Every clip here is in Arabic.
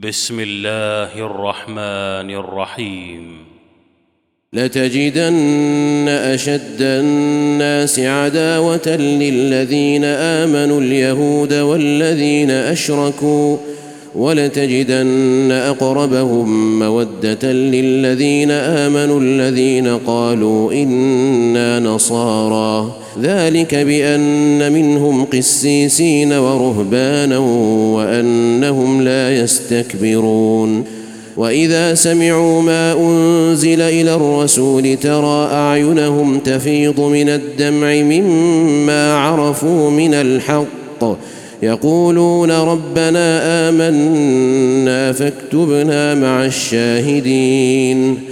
بسم الله الرحمن الرحيم. لتجدن أشد الناس عداوة للذين آمنوا اليهود والذين أشركوا ولتجدن أقربهم مودة للذين آمنوا الذين قالوا إنا نصارى. ذلك بأن منهم قسيسين ورهبانا وأنهم لا يستكبرون. وإذا سمعوا ما أنزل إلى الرسول ترى أعينهم تفيض من الدمع مما عرفوا من الحق. يقولون ربنا آمنا فاكتبنا مع الشاهدين.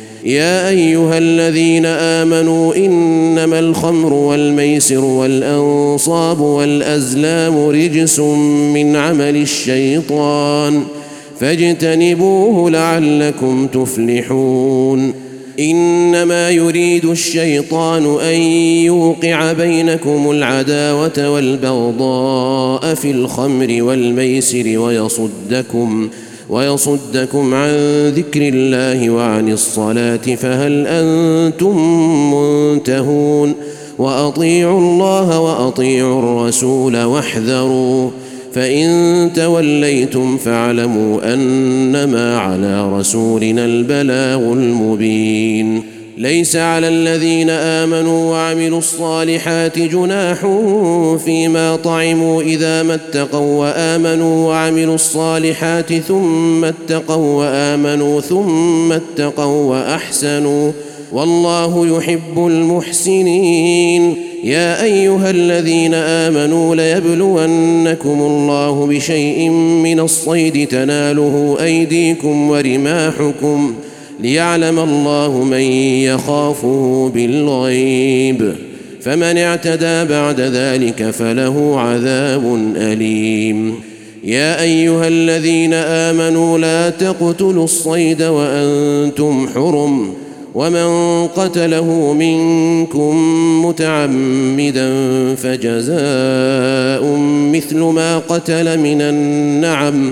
يا أيها الذين آمنوا إنما الخمر والميسر والأنصاب والأزلام رجس من عمل الشيطان فاجتنبوه لعلكم تفلحون إنما يريد الشيطان أن يوقع بينكم العداوة والبغضاء في الخمر والميسر ويصدكم ويصدكم عن ذكر الله وعن الصلاة فهل أنتم منتهون وأطيعوا الله وأطيعوا الرسول واحذروا فإن توليتم فاعلموا أنما على رسولنا البلاغ المبين ليس على الذين آمنوا وعملوا الصالحات جناح فيما طعموا إذا ما اتقوا وآمنوا وعملوا الصالحات ثم اتقوا وآمنوا ثم اتقوا وأحسنوا والله يحب المحسنين. يا أيها الذين آمنوا ليبلونكم الله بشيء من الصيد تناله أيديكم ورماحكم ليعلم الله من يخافه بالغيب. فمن اعتدى بعد ذلك فله عذاب أليم. يا أيها الذين آمنوا لا تقتلوا الصيد وأنتم حرم. ومن قتله منكم متعمدا فجزاء مثل ما قتل من النعم.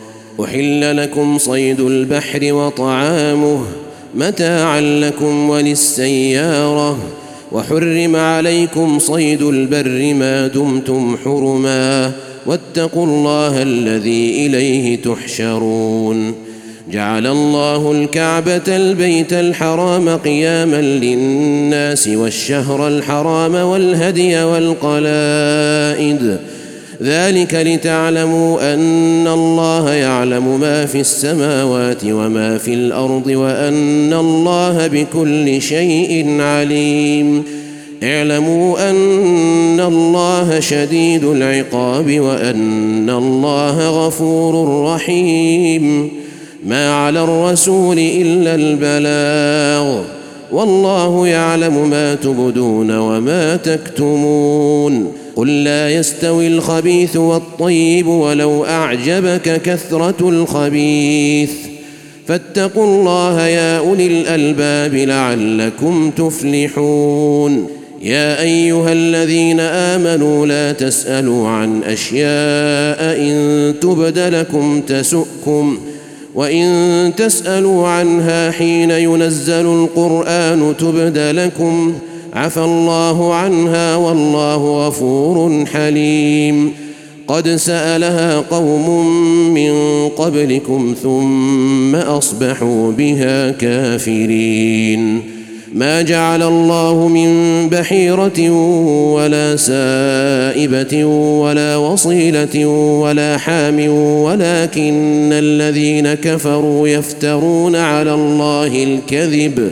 أحل لكم صيد البحر وطعامه متاعا لكم وللسيارة وحرم عليكم صيد البر ما دمتم حرما واتقوا الله الذي إليه تحشرون جعل الله الكعبة البيت الحرام قياما للناس والشهر الحرام والهدي والقلائد ذلك لتعلموا أن الله يعلم ما في السماوات وما في الأرض وأن الله بكل شيء عليم. اعلموا أن الله شديد العقاب وأن الله غفور رحيم. ما على الرسول إلا البلاغ. والله يعلم ما تبدون وما تكتمون. قل لا يستوي الخبيث والطيب ولو أعجبك كثرة الخبيث. فاتقوا الله يا أولي الألباب لعلكم تفلحون. يا أيها الذين آمنوا لا تسألوا عن أشياء إن تبد لكم تسؤكم وإن تسألوا عنها حين ينزل القرآن تبد لكم. عفى الله عنها والله غفور حليم. قد سألها قوم من قبلكم ثم أصبحوا بها كافرين. ما جعل الله من بحيرة ولا سائبة ولا وصيلة ولا حام ولكن الذين كفروا يفترون على الله الكذب.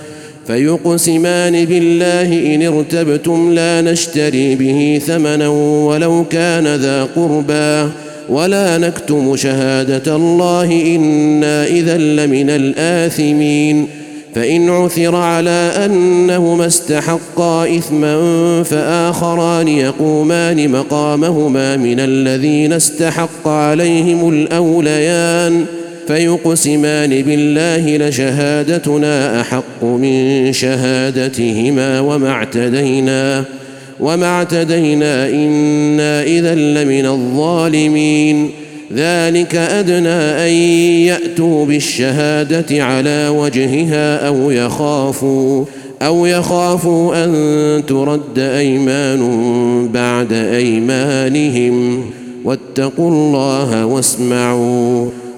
فيقسمان بالله إن ارتبتم لا نشتري به ثمنا ولو كان ذا قربى. ولا نكتم شهادة الله إنا إذا لمن الآثمين. فإن عثر على أنهما استحقا إثما فآخران يقومان مقامهما من الذين استحق عليهم الأوليان. فيقسمان بالله لشهادتنا أحق من شهادتهما وما اعتدينا وما اعتدينا إنا إذا لمن الظالمين. ذلك أدنى أن يأتوا بالشهادة على وجهها أو يخافوا أو يخافوا أن ترد أيمان بعد أيمانهم. واتقوا الله واسمعوا.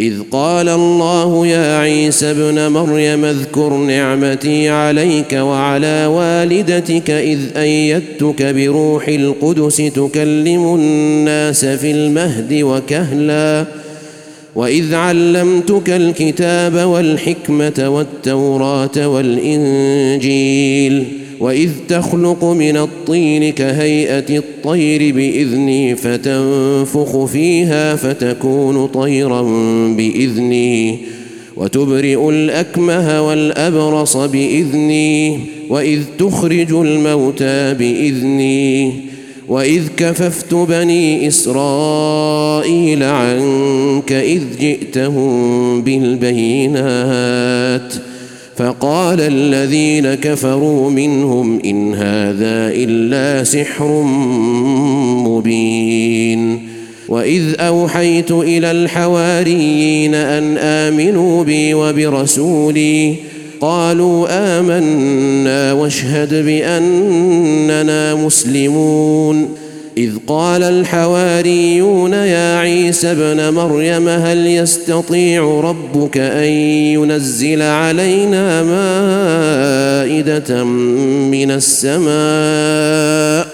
إذ قال الله يا عيسى ابن مريم اذكر نعمتي عليك وعلى والدتك إذ أيدتك بروح القدس تكلم الناس في المهد وكهلا وإذ علمتك الكتاب والحكمة والتوراة والإنجيل وإذ تخلق من الطين كهيئة الطير بإذني فتنفخ فيها فتكون طيرا بإذني وتبرئ الأكمه والأبرص بإذني وإذ تخرج الموتى بإذني وإذ كففت بني إسرائيل عنك إذ جئتهم بالبينات فقال الذين كفروا منهم إن هذا إلا سحر مبين وإذ أوحيت إلى الحواريين أن آمنوا بي وبرسولي قالوا آمنا واشهد بأننا مسلمون إذ قال الحواريون يا عيسى ابن مريم هل يستطيع ربك أن ينزل علينا مائدة من السماء؟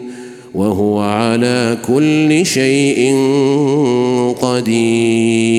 وهو على كل شيء قدير.